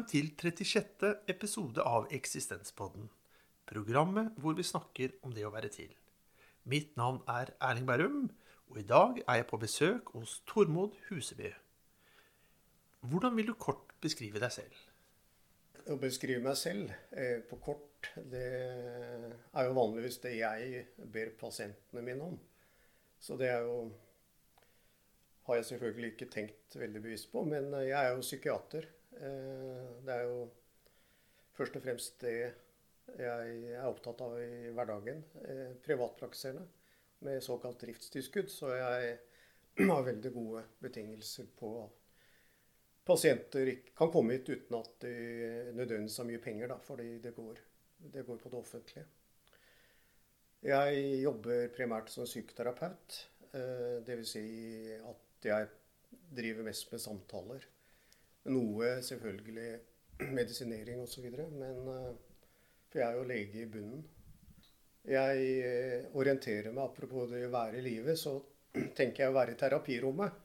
Velkommen til 36. episode av Eksistenspodden. Programmet hvor vi snakker om det å være til. Mitt navn er Erling Bærum, og i dag er jeg på besøk hos Tormod Huseby. Hvordan vil du kort beskrive deg selv? Å beskrive meg selv eh, på kort, det er jo vanligvis det jeg ber pasientene mine om. Så det er jo har jeg selvfølgelig ikke tenkt veldig bevisst på, men jeg er jo psykiater. Eh, det er jo først og fremst det jeg er opptatt av i hverdagen. Eh, privatpraktiserende med såkalt driftstilskudd, så jeg har veldig gode betingelser på at pasienter kan komme hit uten at de nødvendigvis har mye penger, da, fordi det går, det går på det offentlige. Jeg jobber primært som psykoterapeut. Eh, Dvs. Si at jeg driver mest med samtaler. Noe selvfølgelig medisinering osv. Men for jeg er jo lege i bunnen. Jeg eh, orienterer meg, apropos det å være i livet, så tenker jeg å være i terapirommet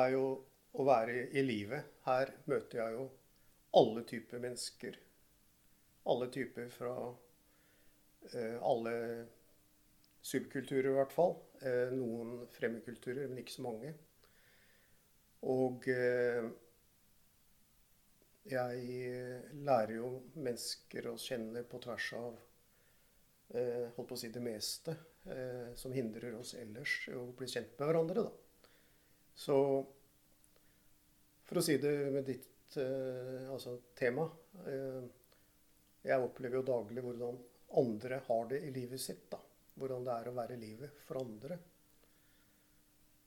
er jo å være i livet. Her møter jeg jo alle typer mennesker. Alle typer fra eh, alle subkulturer, i hvert fall. Eh, noen fremmedkulturer, men ikke så mange. Og eh, jeg lærer jo mennesker å kjenne på tvers av eh, holdt på å si det meste eh, som hindrer oss ellers å bli kjent med hverandre. Da. Så for å si det med ditt eh, altså tema eh, Jeg opplever jo daglig hvordan andre har det i livet sitt. da. Hvordan det er å være i livet for andre.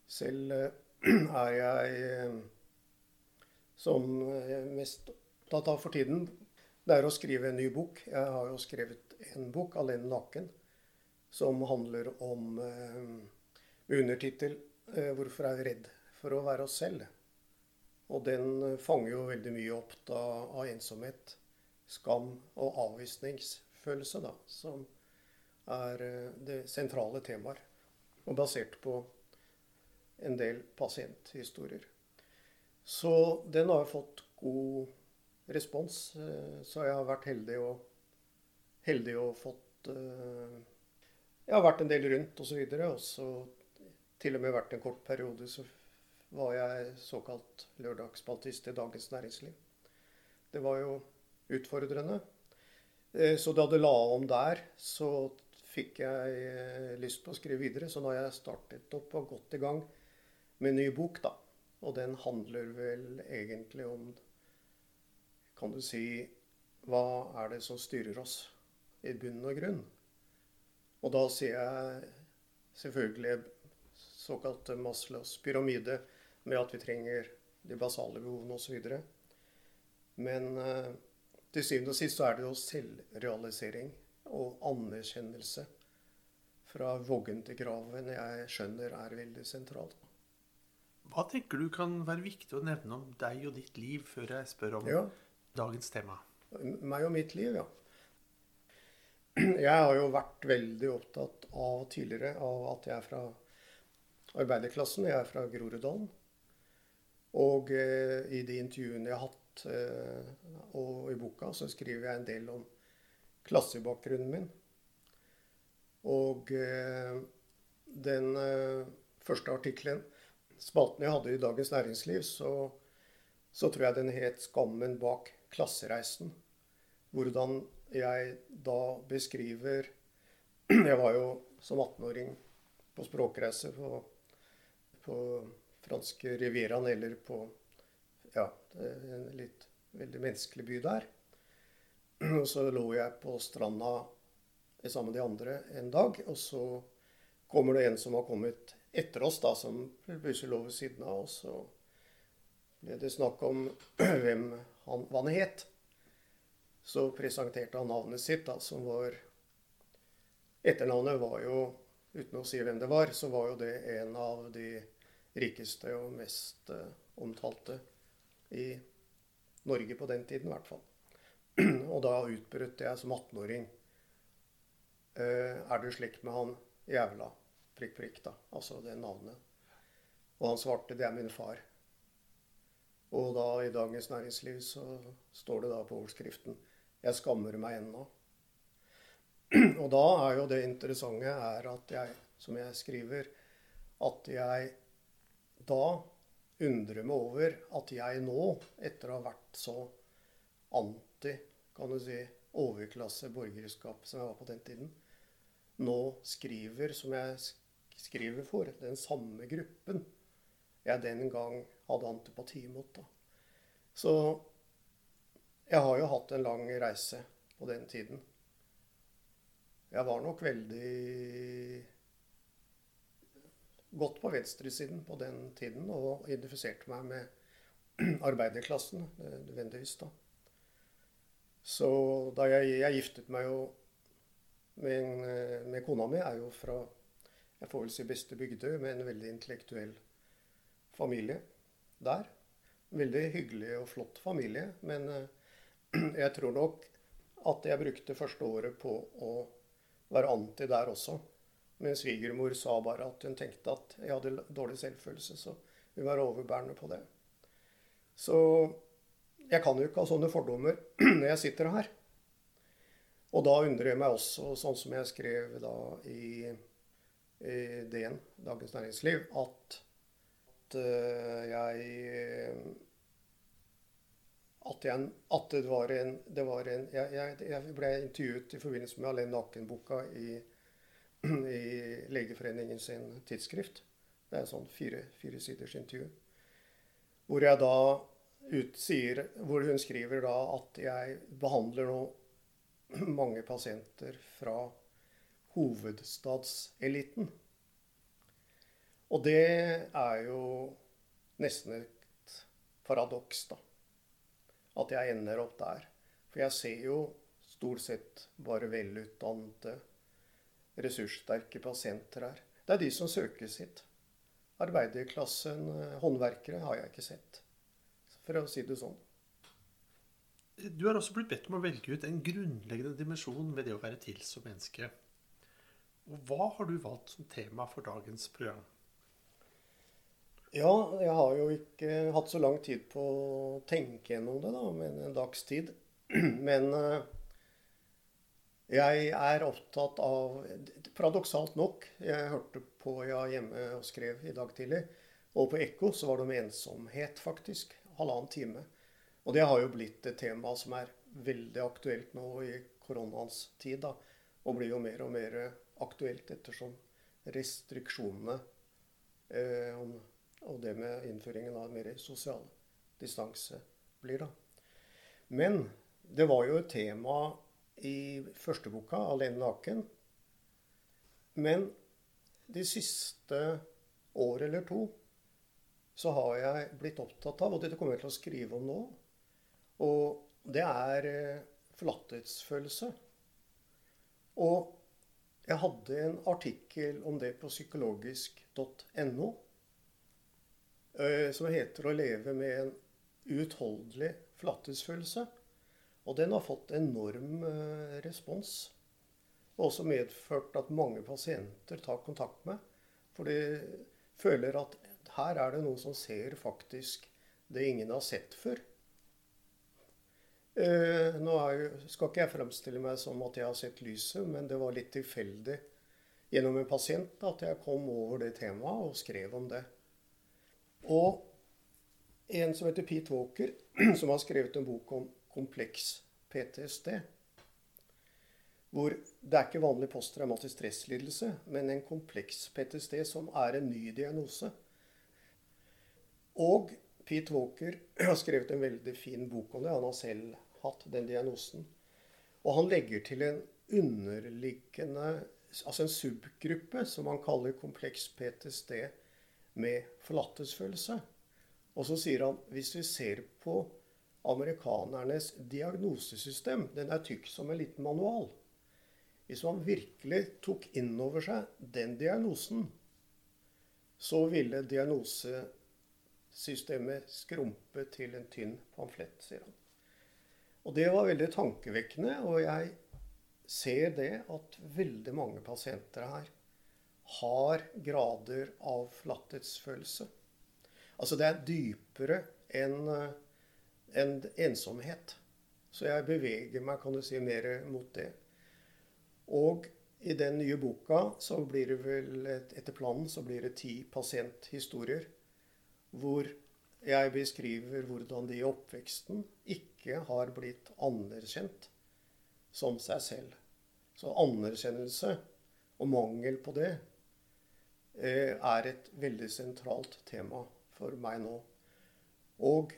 Selv eh, er jeg eh, som er mest opptatt av for tiden, det er å skrive en ny bok. Jeg har jo skrevet en bok, 'Alene naken', som handler om eh, undertittel 'Hvorfor er vi redd for å være oss selv'? Og den fanger jo veldig mye opp da, av ensomhet, skam og avvisningsfølelse, da, som er det sentrale temaet. Og basert på en del pasienthistorier. Så den har fått god respons. Eh, så jeg har vært heldig og, heldig og fått eh, Jeg har vært en del rundt osv. Og så til og med vært en kort periode så var jeg såkalt lørdagsspaltist i Dagens Næringsliv. Det var jo utfordrende. Eh, så da det la om der, så fikk jeg lyst på å skrive videre. Så nå har jeg startet opp og gått i gang med en ny bok, da. Og den handler vel egentlig om Kan du si Hva er det som styrer oss i bunn og grunn? Og da sier jeg selvfølgelig såkalt Maslows pyramide med at vi trenger de basale behovene osv. Men eh, til syvende og sist så er det jo selvrealisering og anerkjennelse fra voggen til graven jeg skjønner er veldig sentralt. Hva tenker du kan være viktig å nevne om deg og ditt liv før jeg spør om Ja. dagens tema? Meg og mitt liv, ja. Jeg har jo vært veldig opptatt av tidligere av at jeg er fra arbeiderklassen. Jeg er fra Groruddalen. Og eh, i de intervjuene jeg har hatt, eh, og i boka, så skriver jeg en del om klassebakgrunnen min. Og eh, den eh, første artikkelen, spalten jeg hadde i Dagens Næringsliv, så, så tror jeg den het 'Skammen bak klassereisen'. Hvordan jeg da beskriver Jeg var jo som 18-åring på språkreise på, på franske Rivieraen, eller på ja, en litt veldig menneskelig by der. Og så lå jeg på stranda sammen med de andre en dag, og så kommer det en som har kommet etter oss, da, som plutselig lå ved siden av oss. Og ble det snakk om hvem han, hva han het. Så presenterte han navnet sitt, da, som var Etternavnet var jo, uten å si hvem det var, så var jo det en av de rikeste og mest uh, omtalte i Norge på den tiden, i hvert fall. Og da utbrøt jeg som 18-åring uh, Er du slik med han jævla prikk, prikk, da? Altså det navnet. Og han svarte det er min far. Og da i Dagens Næringsliv så står det da på overskriften 'Jeg skammer meg ennå'. Og da er jo det interessante er at jeg, som jeg skriver, at jeg da undrer meg over at jeg nå, etter å ha vært så anti kan du si, overklasse borgerskap som jeg var på den tiden, nå skriver som jeg skriver for den samme gruppen jeg den gang hadde antipati mot. Da. Så jeg har jo hatt en lang reise på den tiden. Jeg var nok veldig godt på venstresiden på den tiden og identifiserte meg med arbeiderklassen nødvendigvis. da. Så da jeg, jeg giftet meg jo med, med, kona mi, er jo fra jeg får vel si beste bygdøy, med en veldig intellektuell familie der. Veldig hyggelig og flott familie. Men jeg tror nok at jeg brukte første året på å være anti der også. Min svigermor sa bare at hun tenkte at jeg hadde dårlig selvfølelse, så hun var overbærende på det. Så jeg kan jo ikke ha sånne fordommer når jeg sitter her. Og da undrer jeg meg også, sånn som jeg skrev da i, i DN, Dagens Næringsliv, at, at uh, jeg at, jeg, at, det var en, det var en jeg, jeg, ble intervjuet i forbindelse med Alene naken-boka i, i Legeforeningen sin tidsskrift. Det er en sånn fire, fire siders intervju. Hvor jeg da ut, sier, hvor hun skriver da at jeg behandler nå mange pasienter fra hovedstadseliten. Og det er jo nesten et paradoks, da. At jeg ender opp der. For jeg ser jo stort sett bare velutdannede, ressurssterke pasienter her. Det er de som søker sitt. Arbeiderklassen, eh, håndverkere, har jeg ikke sett for å si det sånn. Du har også blitt bedt om å velge ut en grunnleggende dimensjon ved det å være til som menneske. Og hva har du valgt som tema for dagens program? Ja, jeg har jo ikke hatt så lang tid på å tenke gjennom det, da, med en dags tid. Men eh, jeg er opptatt av Paradoksalt nok, jeg hørte på ja, hjemme og skrev i dag tidlig, og på Ekko så var det om ensomhet, faktisk halvannen time. Og det har jo blitt et tema som er veldig aktuelt nå i koronaens tid. da, Og blir jo mer og mer aktuelt ettersom restriksjonene eh, og det med innføringen av mer sosial distanse blir. da. Men det var jo et tema i første boka, 'Alene naken'. Men de siste år eller to så har jeg blitt opptatt av, og dette kommer jeg til å skrive om nå, og det er forlattetsfølelse. Og jeg hadde en artikkel om det på psykologisk.no eh, som heter 'Å leve med en uutholdelig forlatthetsfølelse'. Og den har fått enorm eh, respons. Og også medført at mange pasienter tar kontakt med. For de føler at her er det noen som ser faktisk det ingen har sett før. Eh, nå er, skal ikke jeg fremstille meg som at jeg har sett lyset, men det var litt tilfeldig gjennom en pasient at jeg kom over det temaet og skrev om det. Og en som heter Pete Walker, som har skrevet en bok om kompleks PTSD. Hvor det er ikke vanlig posttraumatisk stresslidelse, men en kompleks PTSD som er en ny diagnose. Og Pete Walker har skrevet en veldig fin bok om det. Han har selv hatt den diagnosen. Og han legger til en underliggende Altså en subgruppe som han kaller kompleks PTSD med forlattelsesfølelse. Og så sier han hvis vi ser på amerikanernes diagnosesystem, den er tykk som en liten manual. Hvis man virkelig tok inn over seg den diagnosen, så ville diagnosesystemet skrumpe til en tynn pamflett, sier han. Og det var veldig tankevekkende, og jeg ser det at veldig mange pasienter her har grader av flatthetsfølelse. Altså det er dypere en, eh, en ensomhet. Så jeg beveger meg, kan du si, mer mot det. Og i den nye boka så blir det vel, etter planen, så blir det ti pasienthistorier. Hvor jeg beskriver hvordan de i oppveksten ikke har blitt anerkjent som seg selv. Så anerkjennelse og mangel på det eh, er et veldig sentralt tema for meg nå. Og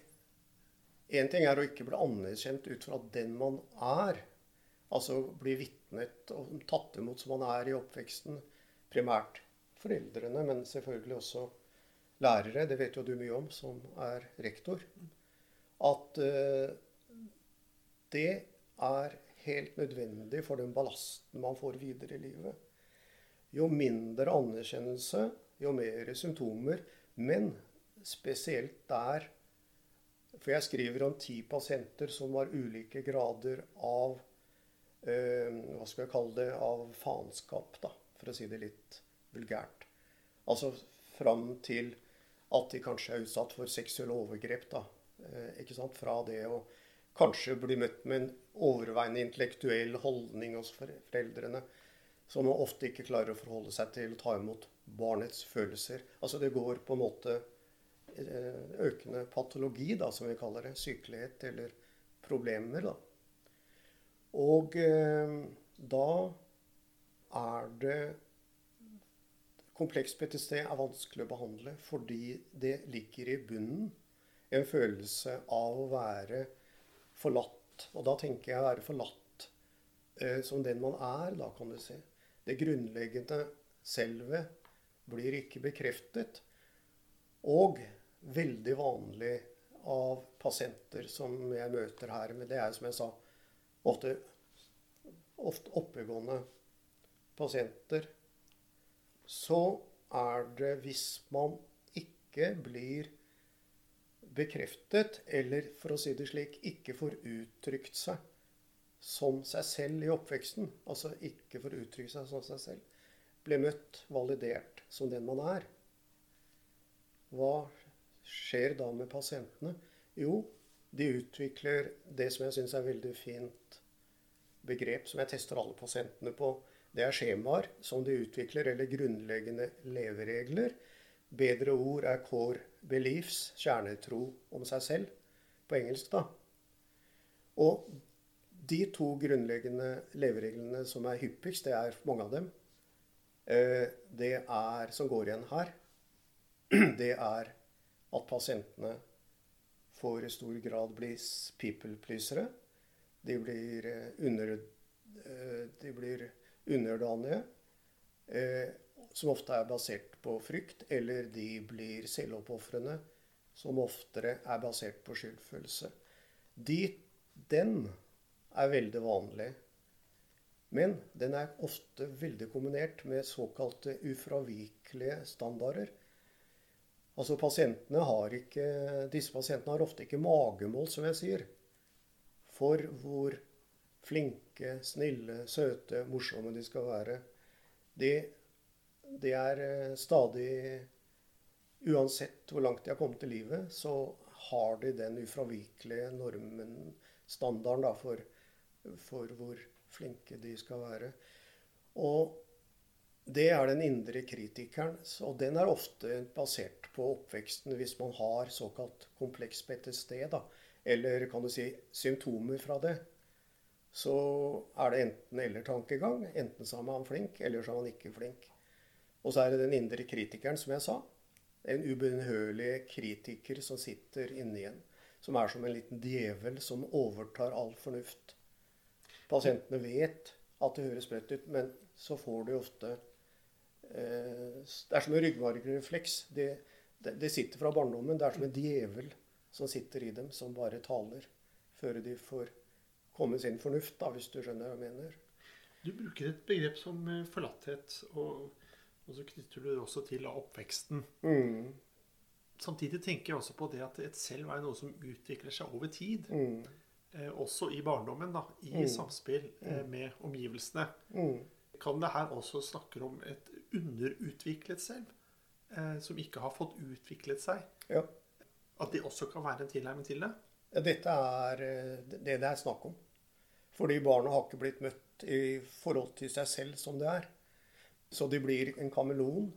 én ting er å ikke bli anerkjent ut fra den man er. Altså bli vitnet og tatt imot som man er i oppveksten. Primært foreldrene, men selvfølgelig også lærere. Det vet jo du mye om som er rektor. At uh, det er helt nødvendig for den ballasten man får videre i livet. Jo mindre anerkjennelse, jo mer symptomer. Men spesielt der For jeg skriver om ti pasienter som har ulike grader av eh, Hva skal jeg kalle det av faenskap, da, for å si det litt vulgært. Altså fram til at de kanskje er utsatt for seksuelle overgrep. da, eh, ikke sant, Fra det å kanskje bli møtt med en overveiende intellektuell holdning hos foreldrene, som ofte ikke klarer å forholde seg til å ta imot barnets følelser. Altså det går på en måte eh, økende patologi, da, som vi kaller det. Sykelighet eller problemer. da. Og eh, da er det Kompleks PTSD er vanskelig å behandle fordi det ligger i bunnen en følelse av å være forlatt. Og da tenker jeg å være forlatt eh, som den man er, da, kan du si. Det grunnleggende selvet blir ikke bekreftet. Og veldig vanlig av pasienter som jeg møter her, men det er som jeg sa, ofte, ofte oppegående pasienter, så er det hvis man ikke blir bekreftet, eller for å si det slik, ikke får uttrykt seg som seg selv i oppveksten, altså ikke får uttrykt seg som seg selv, ble møtt, validert som den man er, hva skjer da med pasientene? Jo, de utvikler det som jeg syns er veldig fint begrep, som jeg tester alle pasientene på. Det er skjemaer som de utvikler, eller grunnleggende leveregler. Bedre ord er core beliefs, kjernetro om seg selv, på engelsk, da. Og de to grunnleggende levereglene som er hyppigst, det er mange av dem, eh, det er, som går igjen her, det er at pasientene får i stor grad bli people-pleasere. De blir, eh, under, eh, de blir underdanige som ofte er basert på frykt, eller de blir selvoppofrende, som oftere er basert på skyldfølelse. De, den er veldig vanlig. Men den er ofte veldig kombinert med såkalte ufravikelige standarder. Altså pasientene ikke, Disse pasientene har ofte ikke magemål, som jeg sier, for hvor flinke, snille, søte, morsomme de skal være. De det er eh, stadig Uansett hvor langt de har kommet i livet, så har de den ufravikelige normen, standarden, da, for, for hvor flinke de skal være. Og det er den indre kritikeren. Og den er ofte basert på oppveksten hvis man har såkalt kompleks PTSD, da, eller kan du si symptomer fra det. Så er det enten-eller-tankegang. Enten så er man flink, eller så er man ikke flink. Og så er det den indre kritikeren, som jeg sa. En ubønnhørlig kritiker som sitter inni en. Som er som en liten djevel som overtar all fornuft. Pasientene vet at det høres sprøtt ut, men så får de ofte eh, Det er som en ryggmargrefleks. Det, det, det sitter fra barndommen. Det er som en djevel som sitter i dem, som bare taler før de får komme sin fornuft, da, hvis du skjønner hva jeg mener. Du bruker et begrep som eh, forlatthet. og og så knytter du det også til oppveksten. Mm. Samtidig tenker jeg også på det at et selv er noe som utvikler seg over tid. Mm. Eh, også i barndommen, da, i mm. samspill eh, mm. med omgivelsene. Mm. Kan det her også snakke om et underutviklet selv? Eh, som ikke har fått utviklet seg? Ja. At det også kan være en tilnærming til det? Ja, dette er eh, det det er snakk om. Fordi barna har ikke blitt møtt i forhold til seg selv som det er. Så de blir en kameleon,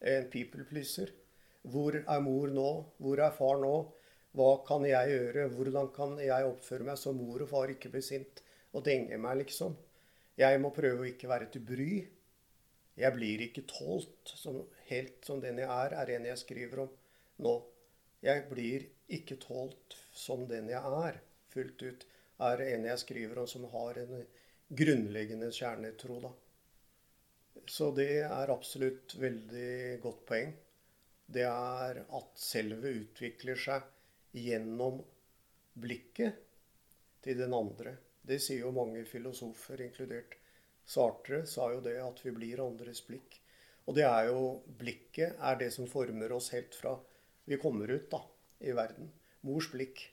en people pleaser. Hvor er mor nå? Hvor er far nå? Hva kan jeg gjøre? Hvordan kan jeg oppføre meg så mor og far ikke blir sint og denger meg, liksom? Jeg må prøve å ikke være til bry. Jeg blir ikke tålt som, helt som den jeg er, er en jeg skriver om nå. Jeg blir ikke tålt som den jeg er, fullt ut, er en jeg skriver om som har en grunnleggende kjernetro, da. Så det er absolutt veldig godt poeng. Det er at selve utvikler seg gjennom blikket til den andre. Det sier jo mange filosofer, inkludert Sartre, sa jo det at vi blir andres blikk. Og det er jo blikket er det som former oss helt fra vi kommer ut da, i verden. Mors blikk.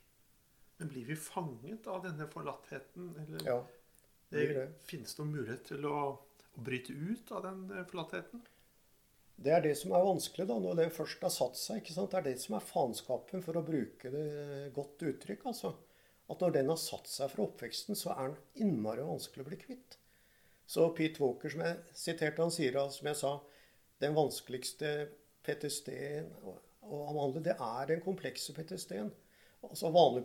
Men blir vi fanget av denne forlattheten? Eller Ja, det, blir det. finnes det noen mulighet til å, å bryte ut av den flatheten? Det er det som er vanskelig da, når det først har satt seg. ikke sant? Det er det som er faenskapen, for å bruke det godt uttrykk. altså. At når den har satt seg fra oppveksten, så er den innmari vanskelig å bli kvitt. Så Pete Walker, som jeg siterte, han sier, som jeg sa, den vanskeligste PTSD-en og avhandle, det er den komplekse PTSD-en. Altså Vanlig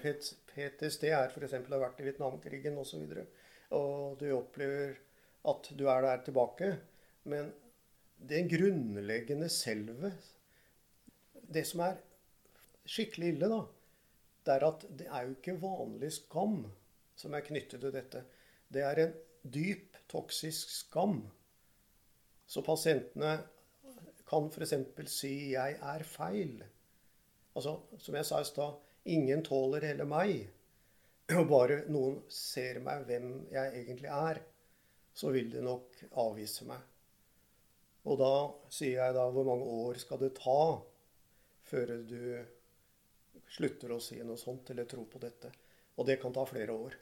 PTSD er f.eks. å ha vært i Vietnamkrigen osv. Og, så og du opplever at du er der tilbake. Men det grunnleggende selvet Det som er skikkelig ille, da, det er at det er jo ikke vanlig skam som er knyttet til dette. Det er en dyp, toksisk skam. Så pasientene kan f.eks. si 'jeg er feil'. Altså, som jeg sa i stad, ingen tåler hele meg. Og bare noen ser meg hvem jeg egentlig er, så vil de nok avvise meg. Og da sier jeg da hvor mange år skal det ta før du slutter å si noe sånt eller tro på dette? Og det kan ta flere år.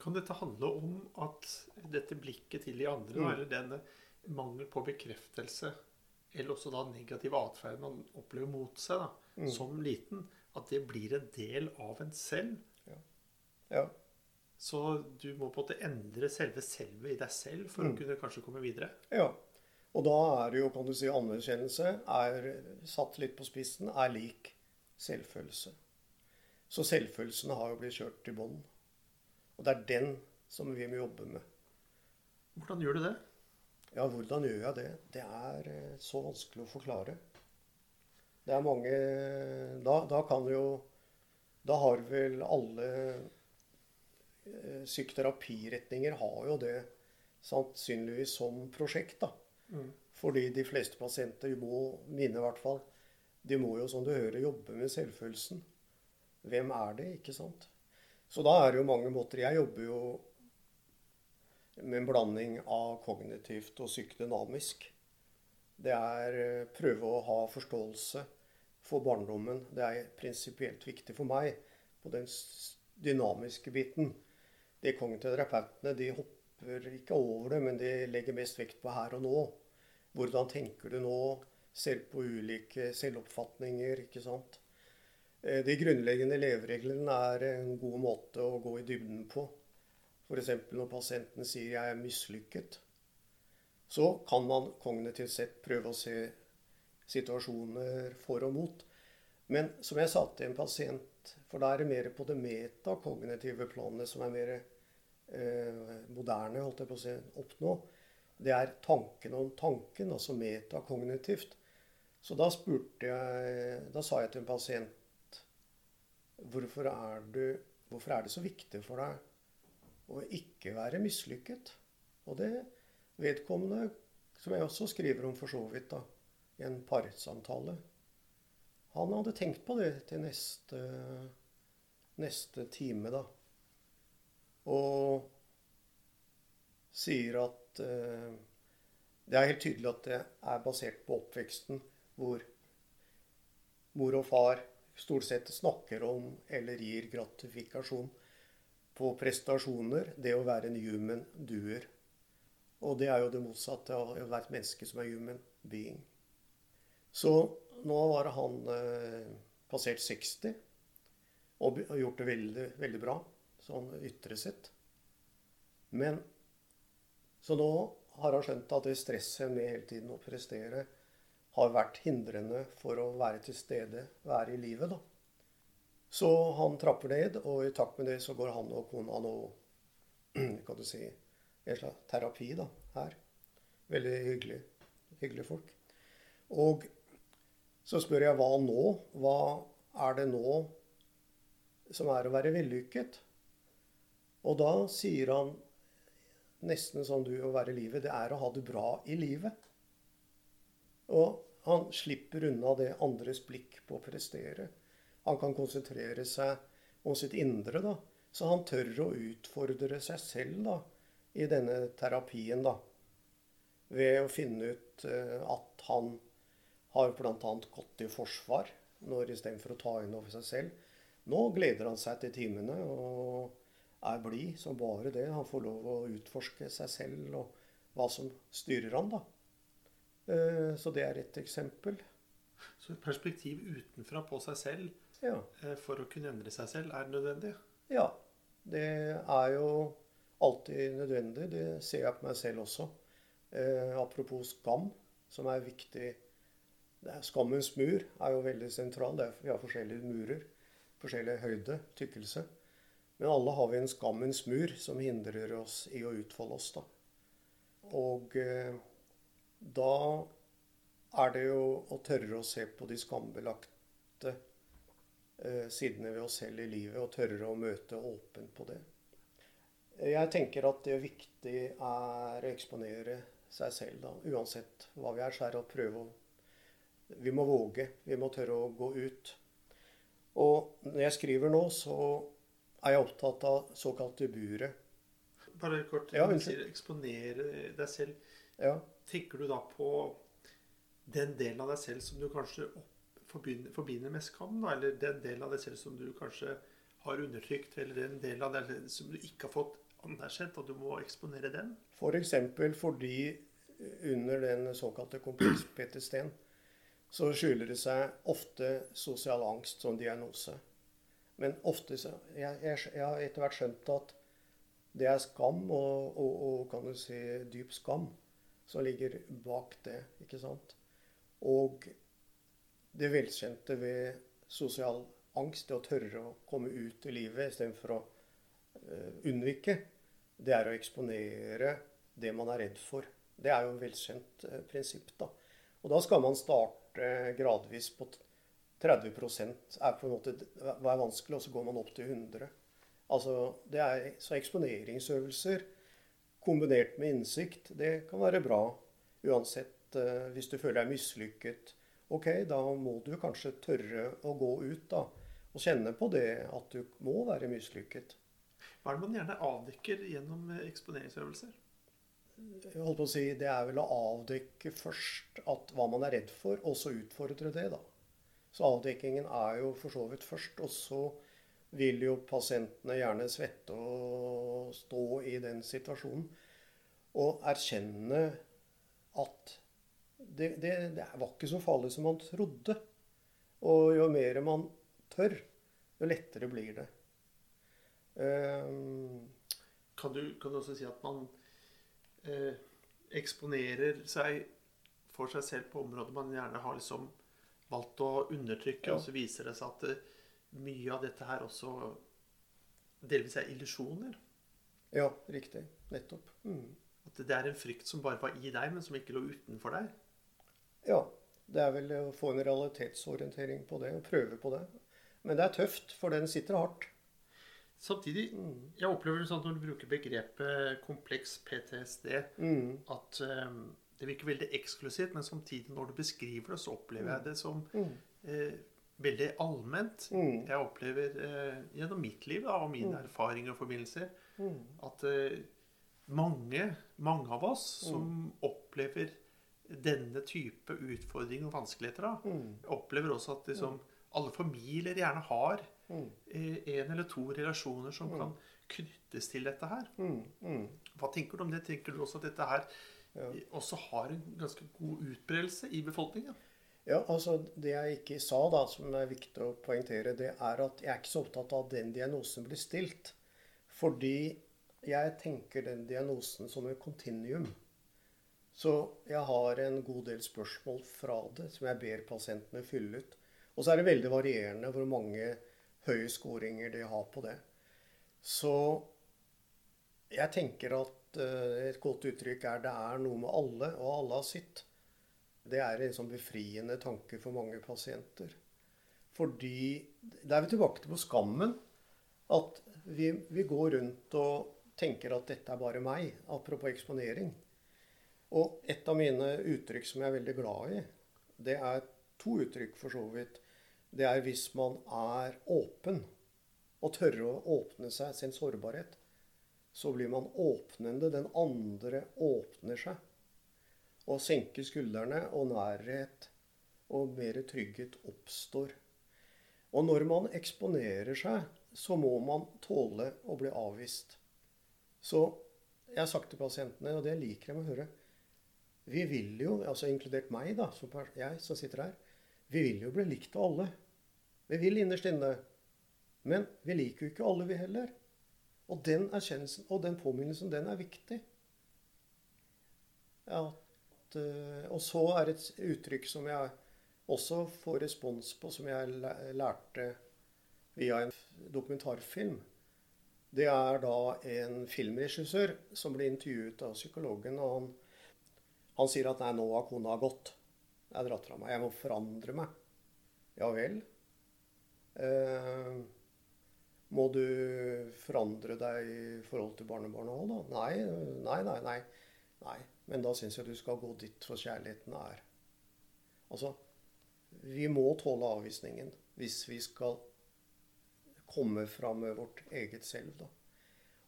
Kan dette handle om at dette blikket til de andre, Mm. eller denne mangel på bekreftelse, eller også da negativ atferd man opplever mot seg da, Mm. som liten, at det blir en del av en selv? Ja. Så du må på en måte endre selve selvet i deg selv for å Mm. kunne kanskje komme videre? ja. Og da er det jo, kan du si, anerkjennelse er satt litt på spissen, er lik selvfølelse. Så selvfølelsen har jo blitt kjørt til bånn. Og det er den som vi må jobbe med. Hvordan gjør du det? Ja, hvordan gjør jeg det? Det er eh, så vanskelig å forklare. Det er mange Da, da kan jo Da har vel alle psykoterapiretninger har jo det sannsynligvis som prosjekt, da. Mm. Fordi de fleste pasienter må, mine i hvert fall, de må jo, som du hører, jobbe med selvfølelsen. Hvem er det, ikke sant? Så da er det jo mange måter. Jeg jobber jo med en blanding av kognitivt og psykodynamisk. Det er eh, prøve å ha forståelse for barndommen. Det er prinsipielt viktig for meg på den dynamiske biten. De kognitive terapeutene de hopper ikke over det, men de legger mest vekt på her og nå. Hvordan tenker du nå? Ser på ulike selvoppfatninger, ikke sant. Eh, De grunnleggende levereglene er en god måte å gå i dybden på. F.eks. når pasienten sier 'jeg er mislykket', så kan man kognitivt sett prøve å se situasjoner for og mot. Men som jeg sa til en pasient, for da er det mer på det metakognitive planet som er mer eh, moderne, holdt jeg på å si, oppnå. Det er tanken om tanken, altså metakognitivt. Så da spurte jeg Da sa jeg til en pasient Hvorfor er, du, hvorfor er det så viktig for deg å ikke være mislykket? Og det vedkommende, som jeg også skriver om for så vidt, da, i en parsamtale Han hadde tenkt på det til neste, neste time, da. Og sier at eh, det er helt tydelig at det er basert på oppveksten, hvor mor og far stort sett snakker om eller gir gratifikasjon på prestasjoner, det å være en human doer. Og det er jo det motsatte av å være et menneske som er human being. Så nå var han eh, passert 60 og gjort det veldig, veldig bra sånn ytre sett. Men så nå har han skjønt at det stresset med hele tiden å prestere har vært hindrende for å være til stede, være i livet, da. Så han trapper ned, og i takt med det så går han og kona nå kan du si, en slags terapi da, her. Veldig hyggelig, hyggelige folk. Og så spør jeg hva nå? Hva er det nå som er å være vellykket? Og da sier han nesten som du å være i livet, det er å ha det bra i livet. Og han slipper unna det andres blikk på å prestere. Han kan konsentrere seg om sitt indre, da. Så han tør å utfordre seg selv da, i denne terapien, da. Ved å finne ut eh, at han har bl.a. gått i forsvar når istedenfor å ta inn over seg selv. Nå gleder han seg til timene og er blid som bare det. Han får lov å utforske seg selv og hva som styrer han, da. Eh, Så det er et eksempel. Så et perspektiv utenfra på seg selv Ja. eh, for å kunne endre seg selv er nødvendig. ja. Det er jo alltid nødvendig. Det ser jeg på meg selv også. Eh, apropos skam, som er viktig. Skammens mur er jo veldig sentral. Det vi har forskjellige murer. Forskjellig høyde, tykkelse. Men alle har vi en skammens mur som hindrer oss i å utfolde oss. da. Og eh, da er det jo å tørre å se på de skambelagte eh, sidene ved oss selv i livet, og tørre å møte åpent på det. Jeg tenker at det viktig er å eksponere seg selv, da. Uansett hva vi er, så er det å prøve å Vi må våge. Vi må tørre å gå ut. Og når jeg skriver nå, så er jeg opptatt av såkalte buret. Bare kort, Ja, du sier eksponere deg selv. Ja. Tenker du da på den delen av deg selv som du kanskje forbinder, forbinder med skam? Da? Eller den delen av deg selv som du kanskje har undertrykt? Eller den delen av deg selv som du ikke har fått anerkjent, og du må eksponere den? F.eks. For fordi under den såkalte kompleks PTSD-en så skjuler det seg ofte sosial angst som diagnose. Men ofte så Jeg, jeg, jeg har etter hvert skjønt at det er skam, og, og, og kan du si dyp skam, som ligger bak det. ikke sant? Og det velkjente ved sosial angst, det å tørre å komme ut i livet istedenfor å uh, unnvike, det er å eksponere det man er redd for. Det er jo et velkjent uh, prinsipp. da. Og da skal man starte gradvis på 30% er på en måte er vanskelig, og så går man opp til 100. Altså, det er, Så eksponeringsøvelser kombinert med innsikt, det kan være bra. Uansett eh, hvis du føler deg mislykket. Ok, da må du kanskje tørre å gå ut da, og kjenne på det at du må være mislykket. Hva er det man gjerne avdekker gjennom eh, eksponeringsøvelser? Jeg holdt på å si, Det er vel å avdekke først at hva man er redd for, og så utfordre det. da. Så avdekkingen er jo for så vidt først. Og så vil jo pasientene gjerne svette og stå i den situasjonen. Og erkjenne at det, det, det var ikke så farlig som man trodde. Og jo mer man tør, jo lettere blir det. Um, Kan du, kan du også si at man eh, eksponerer seg for seg selv på områder man gjerne har liksom valgt å undertrykke, Ja. og så viser det seg at eh, mye av dette her også delvis er illusjoner? ja, riktig. Nettopp. Mm. At det er en frykt som bare var i deg, men som ikke lå utenfor deg? Ja, det er vel å få en realitetsorientering på det, og prøve på det. Men det er tøft, for den sitter hardt. Samtidig, jeg opplever det sånn at når du bruker begrepet kompleks PTSD, Mm. at um, det virker veldig eksklusivt, men samtidig når du beskriver det, så opplever jeg det som Mm. eh, veldig allment. Mm. Jeg opplever eh, gjennom mitt liv da, og mine erfaringer og forbindelser Mm. at eh, mange, mange av oss som opplever denne type utfordringer og vanskeligheter, da, Mm. opplever også at liksom, alle familier gjerne har Mm. eh, en eller to relasjoner som kan knyttes til dette her. Mm. Mm. Hva tenker du om det? Tenker du også at dette her Ja. eh, også har en ganske god utbredelse i befolkningen? Ja, altså Det jeg ikke sa, da, som er viktig å poengtere, det er at jeg er ikke så opptatt av den diagnosen blir stilt. Fordi jeg tenker den diagnosen som en kontinuum. Så jeg har en god del spørsmål fra det som jeg ber pasientene fylle ut. Og så er det veldig varierende hvor mange høye skåringer de har på det. Så jeg tenker at uh, et godt uttrykk er 'det er noe med alle', og alle har sitt. Det er en sånn befriende tanke for mange pasienter. Fordi Da er vi tilbake til på skammen. At vi, vi, går rundt og tenker at dette er bare meg. Apropos eksponering. Og et av mine uttrykk som jeg er veldig glad i, det er to uttrykk for så vidt. Det er hvis man er åpen og tørre å åpne seg sin sårbarhet. Så blir man åpnende. Den andre åpner seg og senker skuldrene, og nærhet og mer trygghet oppstår. Og når man eksponerer seg, så må man tåle å bli avvist. Så jeg har sagt til pasientene, og det liker jeg å høre Vi vil jo, altså inkludert meg, da, som jeg som sitter her, vi vil jo bli likt av alle. Vi vil innerst inne. Men vi liker jo ikke alle, vi heller. Og den erkjennelsen og den påminnelsen, den er viktig. Ja, Eh, og så er et uttrykk som jeg også får respons på, som jeg lærte via en dokumentarfilm. Det er da en filmregissør som blir intervjuet av psykologen. og Han, han sier at 'nei, nå har kona gått'. Jeg dratt fra meg. Jeg må forandre meg. Ja vel. Eh, må du forandre deg i forhold til barnebarnet òg, da? Nei, nei, nei. nei. nei. Men da syns jeg du skal gå dit for kjærligheten er. Altså, vi må tåle avvisningen hvis vi skal komme fram med vårt eget selv, da.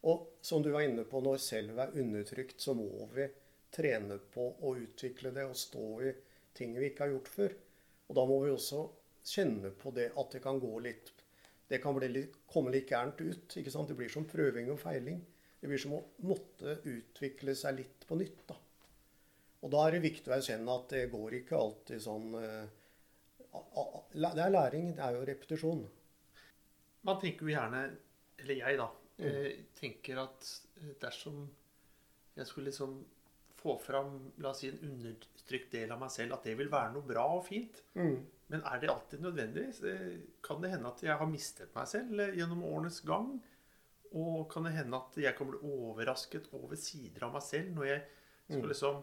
Og som du var inne på, når selv er undertrykt, så må vi trene på å utvikle det og stå i ting vi ikke har gjort før. Og da må vi også kjenne på det at det kan gå litt Det kan litt, komme litt gærent ut. ikke sant? Det blir som prøving og feiling. Det blir som å måtte utvikle seg litt på nytt. da. Og da er det viktig å erkjenne at det går ikke alltid sånn eh, Det er læring, det er jo repetisjon. Man tenker jo gjerne, eller jeg da, mm. Eh, tenker at eh, dersom jeg skulle liksom få fram la oss si, en undertrykt del av meg selv, at det vil være noe bra og fint. Mm. Men er det alltid nødvendig? Kan det hende at jeg har mistet meg selv gjennom årenes gang? Og kan det hende at jeg kan bli overrasket over sider av meg selv når jeg skal mm. liksom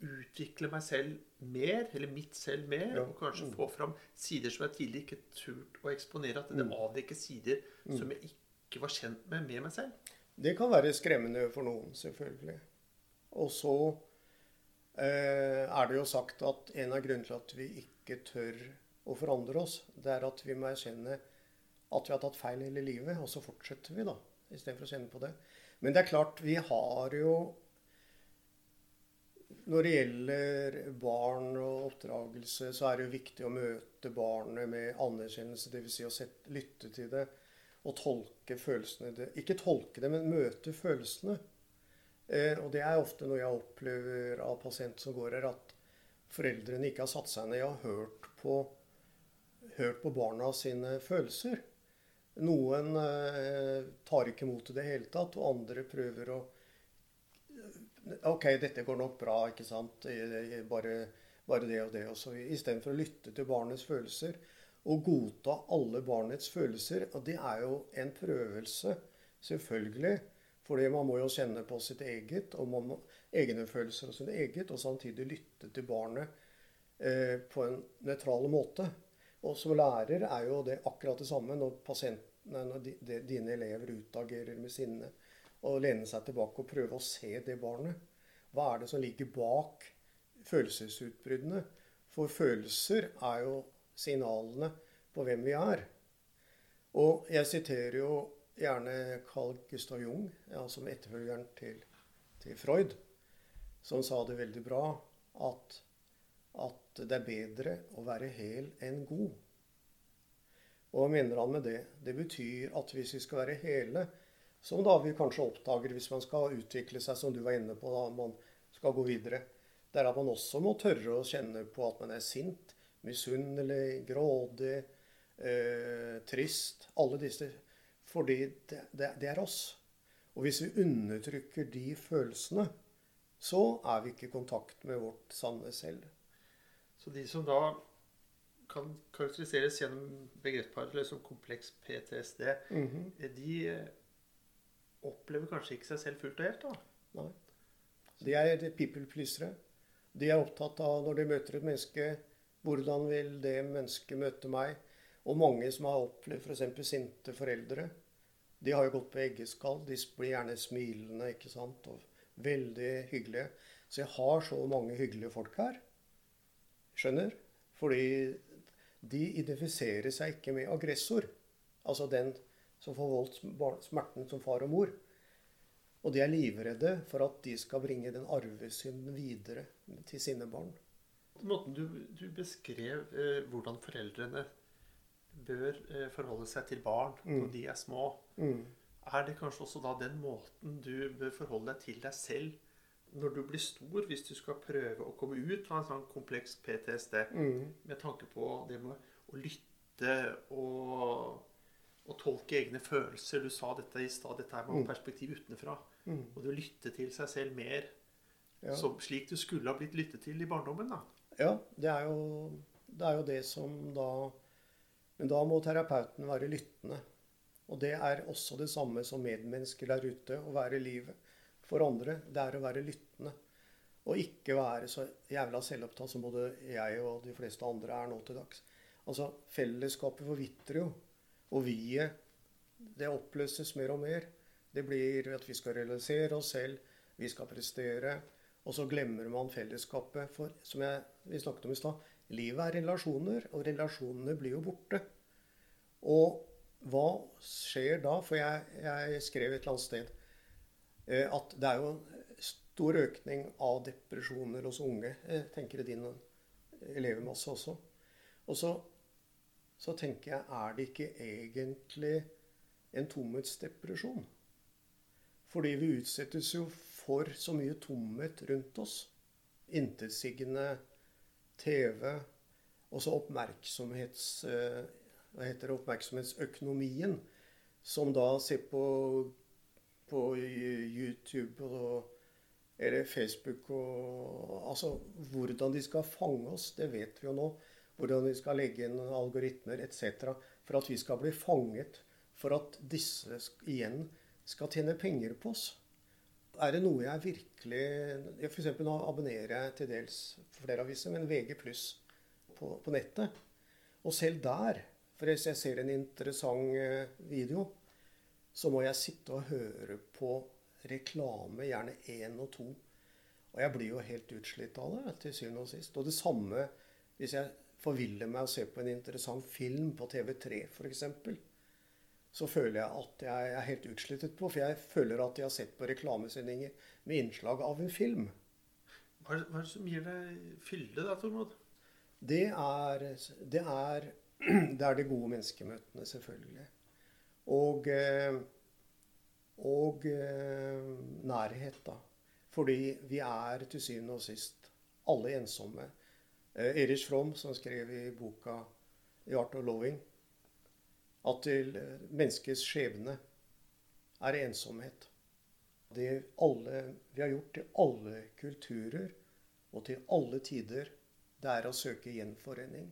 utvikle meg selv mer, eller mitt selv mer, ja. og kanskje mm. få fram sider som jeg tidligere ikke turt å eksponere. At det mm. avdekker sider mm. som jeg ikke var kjent med med meg selv. Det kan være skremmende for noen, selvfølgelig. Og så eh, er det jo sagt at en av grunnene til at vi ikke tør å forandre oss, det er at vi må erkjenne at vi har tatt feil hele livet, og så fortsetter vi, da. Istedenfor å kjenne på det. Men det er klart, vi har jo når det gjelder barn og oppdragelse, så er det jo viktig å møte barnet med anerkjennelse. Dvs. Si å sette, lytte til det og tolke følelsene. Ikke tolke det, men møte følelsene. Eh, og det er ofte noe jeg opplever av pasienter som går her, at foreldrene ikke har satt seg ned og hørt på, hørt på barna sine følelser. Noen eh, tar ikke imot det i det hele tatt, og andre prøver å OK, dette går nok bra, ikke sant. Bare, bare det og det. Også. Istedenfor å lytte til barnets følelser og godta alle barnets følelser. Og det er jo en prøvelse, selvfølgelig. Fordi man må jo kjenne på sitt eget, og man må, egne følelser og sitt eget, og samtidig lytte til barnet eh, på en nøytral måte. Og som lærer er jo det akkurat det samme når, når de, de, dine elever utagerer med sinne og lene seg tilbake og prøve å se det barnet. Hva er det som ligger bak følelsesutbruddene? For følelser er jo signalene på hvem vi er. Og jeg siterer jo gjerne Carl Gustav Jung, ja, som etterfølgeren til, til, Freud, som sa det veldig bra at, at det er bedre å være hel enn god. Og hva mener han med det? Det betyr at hvis vi skal være hele, som da vi kanskje oppdager hvis man skal utvikle seg, som du var inne på, da man skal gå videre. Det er at man også må tørre å kjenne på at man er sint, misunnelig, grådig, eh, trist. Alle disse. Fordi det, det, det, er oss. Og hvis vi undertrykker de følelsene, så er vi ikke i kontakt med vårt sanne selv. Så de som da kan karakteriseres gjennom begrepsparet som kompleks PTSD, mm -hmm. de eh, opplever kanskje ikke seg selv fullt og helt? da? Nei. De er people-plysere. De er opptatt av når de møter et menneske, hvordan vil det mennesket møte meg? Og mange som har opplevd f.eks. sinte foreldre, de har jo gått på eggeskall. De blir gjerne smilende ikke sant? og veldig hyggelige. Så jeg har så mange hyggelige folk her. Skjønner? Fordi de identifiserer seg ikke med aggressor. Altså den som får voldt smerten som far og mor. Og de er livredde for at de skal bringe den arvesynden videre til sine barn. Måten du, du beskrev eh, hvordan foreldrene bør eh, forholde seg til barn mm. når de er små, mm. er det kanskje også da den måten du bør forholde deg til deg selv når du blir stor, hvis du skal prøve å komme ut av en sånn kompleks PTSD, mm. med tanke på det med å lytte og, og, tolke egne følelser Du sa dette i stad, dette er med mm. perspektiv utenfra. Mm. Og det å lytte til seg selv mer ja. som, slik du skulle ha blitt lyttet til i barndommen. da. Ja, det er, jo, det er jo det som da Men da må terapeuten være lyttende. Og det er også det samme som medmennesker der ute, å være livet for andre, det er å være lyttende. Og ikke være så jævla selvopptatt som både jeg og de fleste andre er nå til dags. Altså, Fellesskapet forvitrer jo. Og vi-et, det oppløses mer og mer. Det blir at vi skal realisere oss selv, vi skal prestere. Og så glemmer man fellesskapet. For som jeg, vi snakket om i stad, livet er relasjoner, og relasjonene blir jo borte. Og hva skjer da? For jeg, jeg skrev et eller annet sted Eh, at det er jo stor økning av depresjoner hos unge. Jeg tenker i din elevmasse også. Og så, så tenker jeg er det ikke egentlig en tomhetsdepresjon? Fordi vi utsettes jo for så mye tomhet rundt oss. Intetsigende TV. Også oppmerksomhets... Eh, hva heter det? Oppmerksomhetsøkonomien. Som da ser på på YouTube og, eller Facebook og Altså hvordan de skal fange oss, det vet vi jo nå. Hvordan de skal legge inn algoritmer etc. For at vi skal bli fanget. For at disse igjen skal tjene penger på oss. Er det noe jeg virkelig F.eks. nå abonnerer jeg til dels flere aviser, men VG pluss på, på nettet. Og selv der, for hvis jeg ser en interessant eh, video, så må jeg sitte og høre på reklame, gjerne én og to. Og jeg blir jo helt utslitt av det til syvende og sist. Og det samme hvis jeg forviller meg å se på en interessant film på TV3 f.eks. Så føler jeg at jeg er helt utslettet på, for jeg føler at jeg har sett på reklamesendinger med innslag av en film. Hva er, det som gir deg fylde da, Tormod? Det er, det er, det er de gode menneskemøtene, selvfølgelig. Og, eh, og eh, nærhet, da. Fordi vi er til syvende og sist alle ensomme. Eh, Erich Fromm, som skrev i boka 'The Art of Loving', at til menneskets skjebne er ensomhet. Det alle, vi har gjort til alle kulturer og til alle tider, det er å søke gjenforening.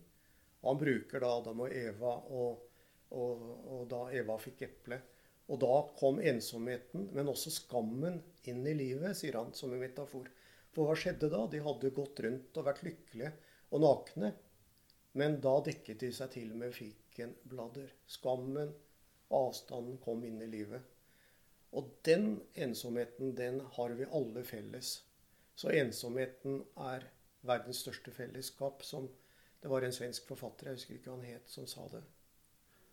Og han bruker da Adam og Eva og og, og da Eva fikk eplet. Og da kom ensomheten, men også skammen, inn i livet, sier han som en metafor. For hva skjedde da? De hadde gått rundt og vært lykkelige og nakne. Men da dekket de seg til med fikenbladder. Skammen, avstanden, kom inn i livet. Og den ensomheten, den har vi alle felles. Så ensomheten er verdens største fellesskap, som det var en svensk forfatter, jeg husker ikke hva han het, som sa det.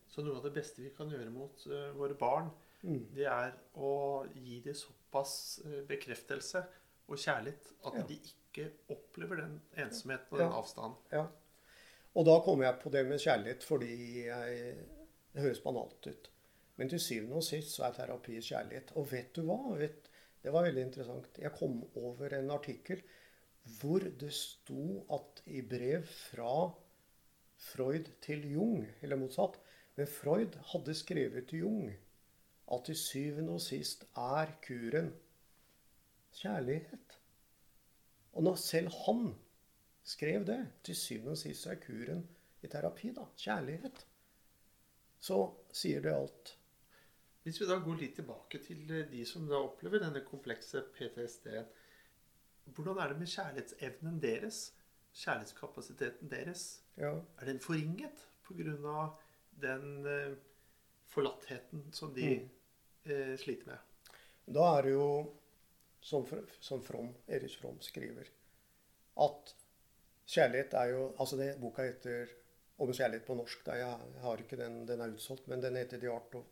Så noe av det beste vi kan gjøre mot uh, våre barn, mm. det er å gi dem såpass uh, bekreftelse og kjærlighet at ja. de ikke opplever den ensomheten og den avstanden. Ja. Og da kommer jeg på det med kjærlighet fordi jeg, det høres banalt ut. Men til syvende og sist så er terapi kjærlighet. Og vet du hva? Vet, det var veldig interessant. Jeg kom over en artikkel hvor det sto at i brev fra Freud til Jung, eller motsatt. Men Freud hadde skrevet til Jung at til syvende og sist er kuren kjærlighet. Og når selv han skrev det, til syvende og sist er kuren i terapi, da. Kjærlighet. Så sier det alt. Hvis vi da går litt tilbake til de som da opplever denne komplekse PTSD-en. hvordan er det med kjærlighetsevnen deres? Kjærlighetskapasiteten deres? Ja. Er den forringet pga. den eh, forlattheten som de Mm. eh, sliter med? Da er det jo, som, som From, Erich From skriver, at kjærlighet er jo Altså, det boka heter om kjærlighet på norsk. Da jeg, har ikke den, den er utsolgt, men den heter The Art of,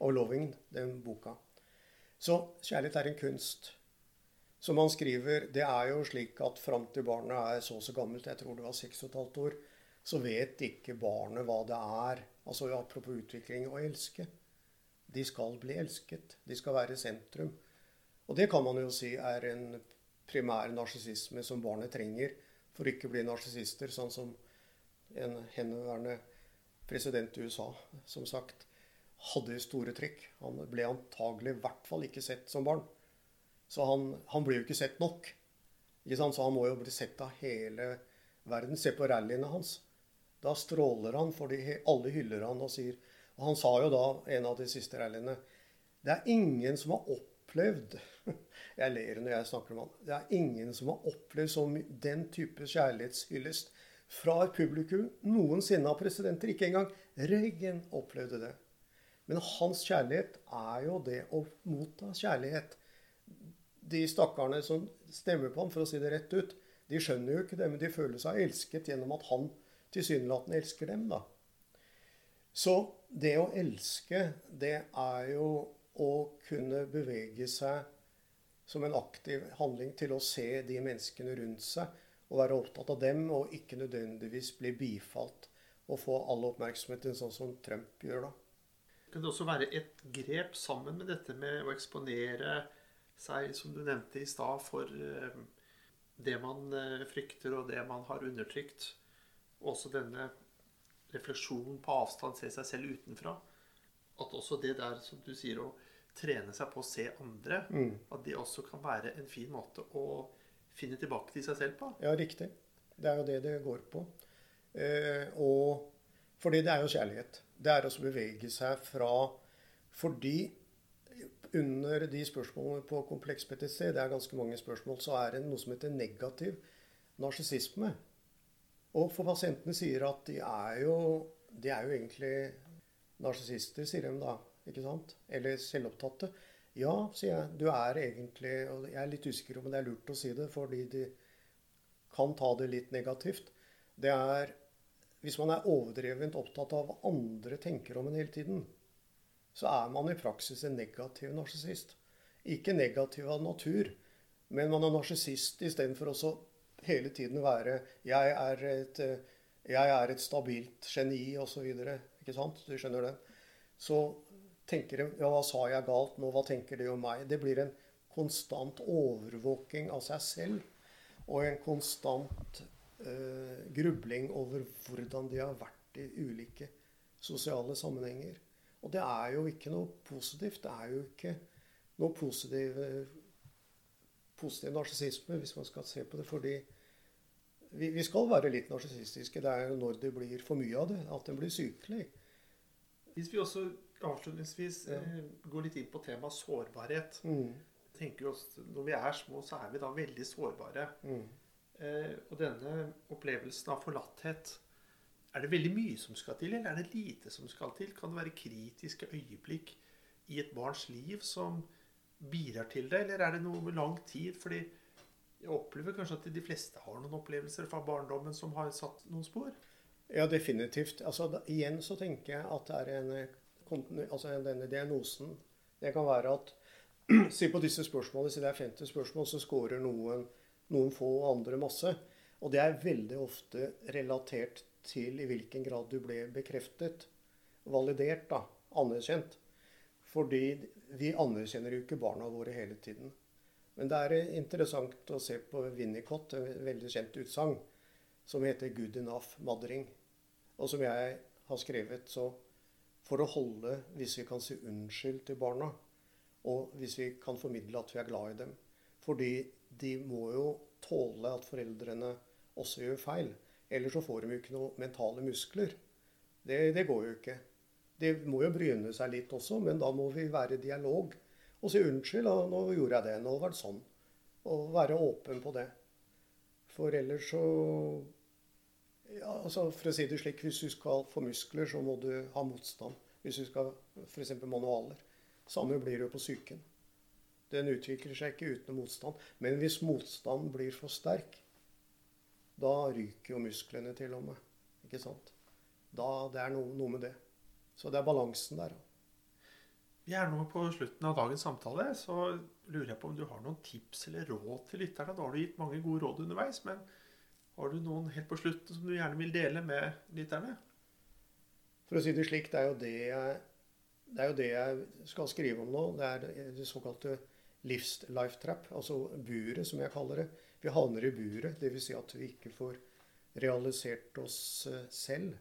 of Loving, den boka. Så kjærlighet er en kunst. Som han skriver, det er jo slik at fram til barnet er så og så gammelt, jeg tror det var 6 15 år, så vet ikke barnet hva det er. Altså apropos utvikling å elske. De skal bli elsket. De skal være sentrum. Og det kan man jo si er en primær narsissisme som barnet trenger for ikke å bli narsissister, sånn som en henværende president i USA, som sagt, hadde store trekk. Han ble antagelig i hvert fall ikke sett som barn. Så han, han blir jo ikke sett nok. Ikke sant? Så han må jo bli sett av hele verden. Se på rallyene hans. Da stråler han fordi alle hyller han og sier Og han sa jo da, en av de siste rallyene Det er ingen som har opplevd Jeg ler når jeg snakker om han. Det er ingen som har opplevd så den type kjærlighetshyllest fra et publikum noensinne av presidenter. Ikke engang Reagan opplevde det. Men hans kjærlighet er jo det å motta kjærlighet de stakkarene som stemmer på ham, for å si det rett ut, de skjønner jo ikke det, men de føler seg elsket gjennom at han tilsynelatende elsker dem, da. Så det å elske, det er jo å kunne bevege seg som en aktiv handling til å se de menneskene rundt seg og være opptatt av dem, og ikke nødvendigvis bli bifalt og få all oppmerksomheten, sånn som Trump gjør da. Kan det også være et grep sammen med dette med å eksponere seg, som du nevnte i stad, for eh, det man eh, frykter og det man har undertrykt? Også denne refleksjonen på avstand, se seg selv utenfra. At også det der, som du sier, å trene seg på å se andre, Mm. at det også kan være en fin måte å finne tilbake til seg selv på. Ja, riktig. Det er jo det det går på. Eh, og fordi det er jo kjærlighet. Det er å bevege seg fra Fordi under de spørsmålene på kompleks PTC, det er ganske mange spørsmål, så er det noe som heter negativ narsissisme. Og for pasientene sier at de er jo, de er jo egentlig narsissister, sier de da. Ikke sant? Eller selvopptatte. Ja, sier jeg. Du er egentlig Og jeg er litt usikker om det er lurt å si det, fordi de kan ta det litt negativt. Det er Hvis man er overdrevent opptatt av hva andre tenker om en hele tiden, så er man i praksis en negativ narsissist. Ikke negativ av natur, men man er narsissist istedenfor også hele tiden være 'Jeg er et, eh, jeg er et stabilt geni', osv. Ikke sant? Du skjønner det? Så tenker de 'Ja, hva sa jeg galt nå? Hva tenker de om meg?' Det blir en konstant overvåking av seg selv og en konstant eh, grubling over hvordan de har vært i ulike sosiale sammenhenger. Og det er jo ikke noe positivt. Det er jo ikke noe positiv, eh, positiv narsissisme, hvis man skal se på det. Fordi vi, vi skal være litt narsissistiske. Det er når det blir for mye av det, at en blir sykelig. Hvis vi også avslutningsvis Ja. eh, går litt inn på temaet sårbarhet Mm, tenker oss, Når vi er små, så er vi da veldig sårbare. mm. Eh, og denne opplevelsen av forlatthet Er det veldig mye som skal til, eller er det lite som skal til? Kan det være kritiske øyeblikk i et barns liv som bidrar til det, eller er det noe med lang tid? Fordi jeg opplever kanskje at de fleste har noen opplevelser fra barndommen som har satt noen spor. Ja, definitivt. Altså, da, igjen så tenker jeg at det er en eh, altså denne diagnosen Det kan være at Si på disse spørsmålene, siden det er 50 spørsmål, så scorer noen, noen få og andre masse. Og det er veldig ofte relatert til i hvilken grad du ble bekreftet, validert, da, anerkjent. Fordi vi anerkjenner jo ikke barna våre hele tiden. Men det er eh, interessant å se på Winnicott, et veldig kjent utsagn, som heter 'good enough mothering'. Og som jeg har skrevet, så for å holde Hvis vi kan si unnskyld til barna, og hvis vi kan formidle at vi er glad i dem Fordi de må jo tåle at foreldrene også gjør feil. Ellers så får de jo ikke noen mentale muskler. Det, det går jo ikke. De må jo bryne seg litt også, men da må vi være i dialog. Og si unnskyld, ja, nå gjorde jeg det. Nå var det sånn. Og være åpen på det. For ellers så ja, altså For å si det slik, hvis du skal få muskler, så må du ha motstand. Hvis du skal f.eks. manualer. Samme blir det jo på psyken. Den utvikler seg ikke uten motstand. Men hvis motstanden blir for sterk, da ryker jo musklene til og med. Ikke sant? Da, det er noe, noe med det. Så det er balansen der. Vi er nå på slutten av dagens samtale, så lurer jeg på om du har noen tips eller råd til lytterne. Da har du gitt mange gode råd underveis, men har du noen helt på slutten som du gjerne vil dele med lytterne? For å si det slik, det er jo det jeg, det jo det jeg skal skrive om nå. Det er det såkalte livs-life trap, altså buret, som jeg kaller det. Vi havner i buret, dvs. Si at vi ikke får realisert oss eh, selv.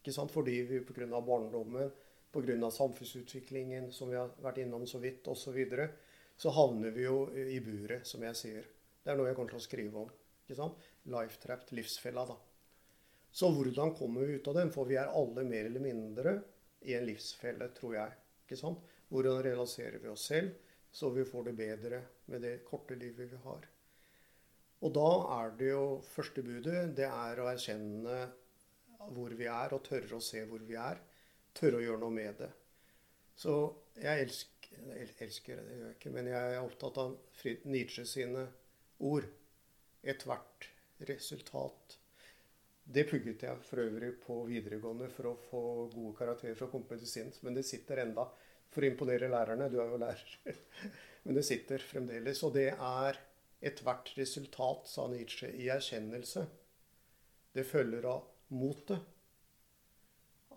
Ikke sant? Fordi vi pga. barndommen, pga. samfunnsutviklingen som vi har vært innom så vidt, osv., så, videre, så havner vi jo i buret, som jeg sier. Det er noe jeg kommer til å skrive om. ikke sant? Life trapped, livsfella, da. Så hvordan kommer vi ut av den? For vi er alle mer eller mindre i en livsfelle, tror jeg. ikke sant? Hvordan realiserer vi oss selv? så vi får det bedre med det korte livet vi har. Og da er det jo første budet det er å erkjenne hvor vi er, og tørre å se hvor vi er. Tørre å gjøre noe med det. Så jeg elsker, elsker det gjør jeg ikke, men jeg er opptatt av Nietzsche sine ord. Ethvert resultat. Det pugget jeg for øvrig på videregående for å få gode karakterer fra komme men det sitter enda for å imponere lærerne. Du er jo lærer. Men det sitter fremdeles. Og det er ethvert resultat, sa Nietzsche, i erkjennelse. Det følger av motet.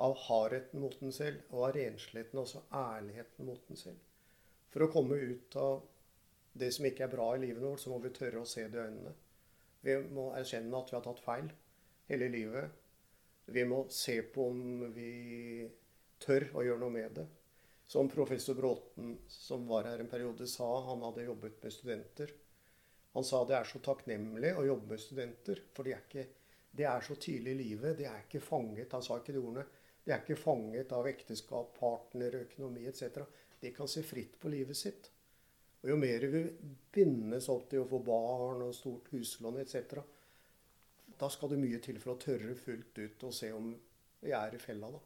Av hardheten mot den selv, og av rensligheten, altså ærligheten mot den selv. For å komme ut av det som ikke er bra i livet vårt, så må vi tørre å se det i øynene. Vi må erkjenne at vi har tatt feil hele livet. Vi må se på om vi tør å gjøre noe med det. Som professor Bråten, som var her en periode, sa han hadde jobbet med studenter. Han sa det er så takknemlig å jobbe med studenter, for de er, de er så tidlig i livet. De er ikke fanget han sa ikke de ordene, de er ikke fanget av ekteskap, partner, økonomi etc. De kan se fritt på livet sitt. Og Jo mer vi bindes opp til å få barn og stort huslån etc., da skal det mye til for å tørre fullt ut og se om vi er i fella. da.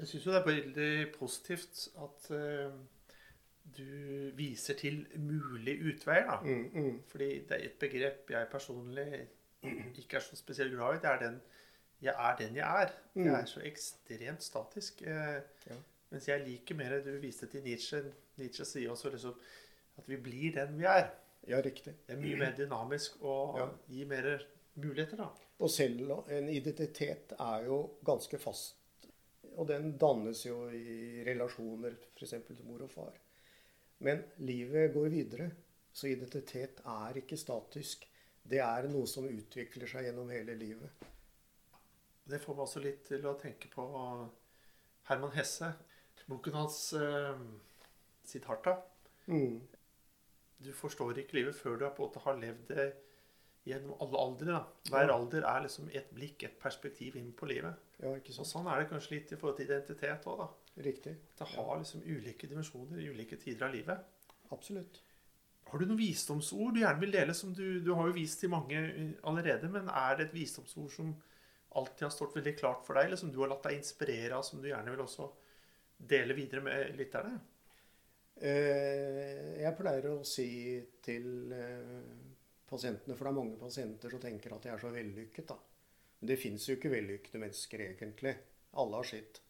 Jeg syns jo det er veldig positivt at uh, du viser til mulige utveier. da. Mm, mm. Fordi det er et begrep jeg personlig ikke er så spesielt glad i. Det er den jeg er den jeg er. Mm. Jeg er så ekstremt statisk. Uh, ja. Mens jeg liker mer Du viste til Nietzsche. Nietzsche sier også liksom at vi blir den vi er. Ja, riktig. Det er mye mer dynamisk og ja. gir mer muligheter, da. Og selv en identitet er jo ganske fast og den dannes jo i relasjoner f.eks. til mor og far. Men livet går videre. Så identitet er ikke statisk. Det er noe som utvikler seg gjennom hele livet. Det får meg også litt til å tenke på Herman Hesse. Boken hans eh, 'Siddharta'. Mm. Du forstår ikke livet før du på en måte har levd det gjennom alle aldre. Da. Hver alder er liksom et blikk, et perspektiv inn på livet. Ja, ikke sant. Og sånn er det kanskje litt i forhold til identitet òg, da. Riktig. Det har liksom ulike dimensjoner i ulike tider av livet. Absolutt. Har du noen visdomsord du gjerne vil dele? som Du, du har jo vist til mange allerede, men er det et visdomsord som alltid har stått veldig klart for deg, eller som du har latt deg inspirere av, som du gjerne vil også dele videre med lytterne? Eh, jeg pleier å si til eh, pasientene, for det er mange pasienter som tenker at de er så vellykket. da. Men det fins jo ikke vellykkede mennesker, egentlig. Alle har sitt.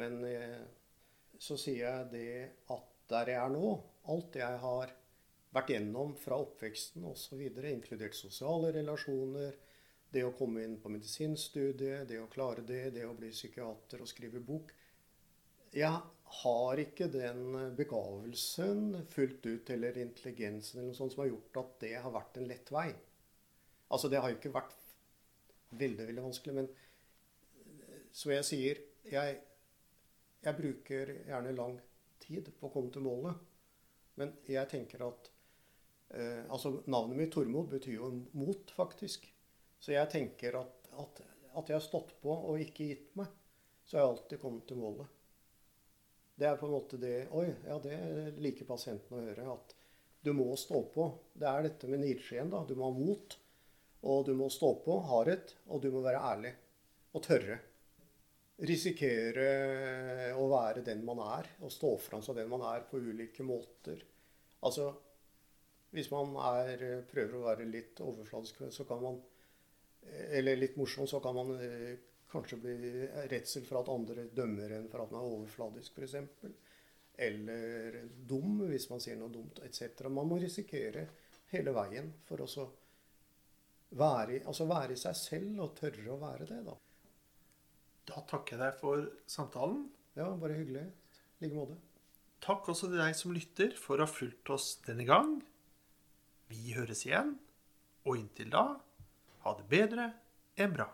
Men eh, så sier jeg det at der jeg er nå, alt jeg har vært gjennom fra oppveksten osv., inkludert sosiale relasjoner, det å komme inn på medisinstudiet, det å klare det, det å bli psykiater og skrive bok Jeg har ikke den begavelsen fullt ut, eller intelligensen eller noe sånt, som har gjort at det har vært en lett vei. Altså, det har jo ikke vært veldig, veldig vanskelig, men som jeg sier jeg, jeg bruker gjerne lang tid på å komme til målet. Men jeg tenker at eh, Altså, navnet mitt Tormod betyr jo mot, faktisk. Så jeg tenker at, at, at jeg har stått på og ikke gitt meg, så har jeg alltid kommet til målet. Det er på en måte det Oi, ja, det liker pasienten å høre. At du må stå på. Det er dette med nidskjeen, da. Du må ha mot. Og du må stå på, hardhet, og du må være ærlig. Og tørre. Risikere å være den man er, og stå fram som den man er på ulike måter. Altså, hvis man er, prøver å være litt overfladisk, så kan man Eller litt morsom, så kan man eh, kanskje bli redsel for at andre dømmer en for at man er overfladisk, f.eks. Eller dum, hvis man sier noe dumt, etc. Man må risikere hele veien for å være, altså være i seg selv og tørre å være det, da. Da takker jeg deg for samtalen. Ja, bare hyggelig. I like måte. Takk også til deg som lytter for å ha fulgt oss denne gang. Vi høres igjen, og inntil da ha det bedre enn bra.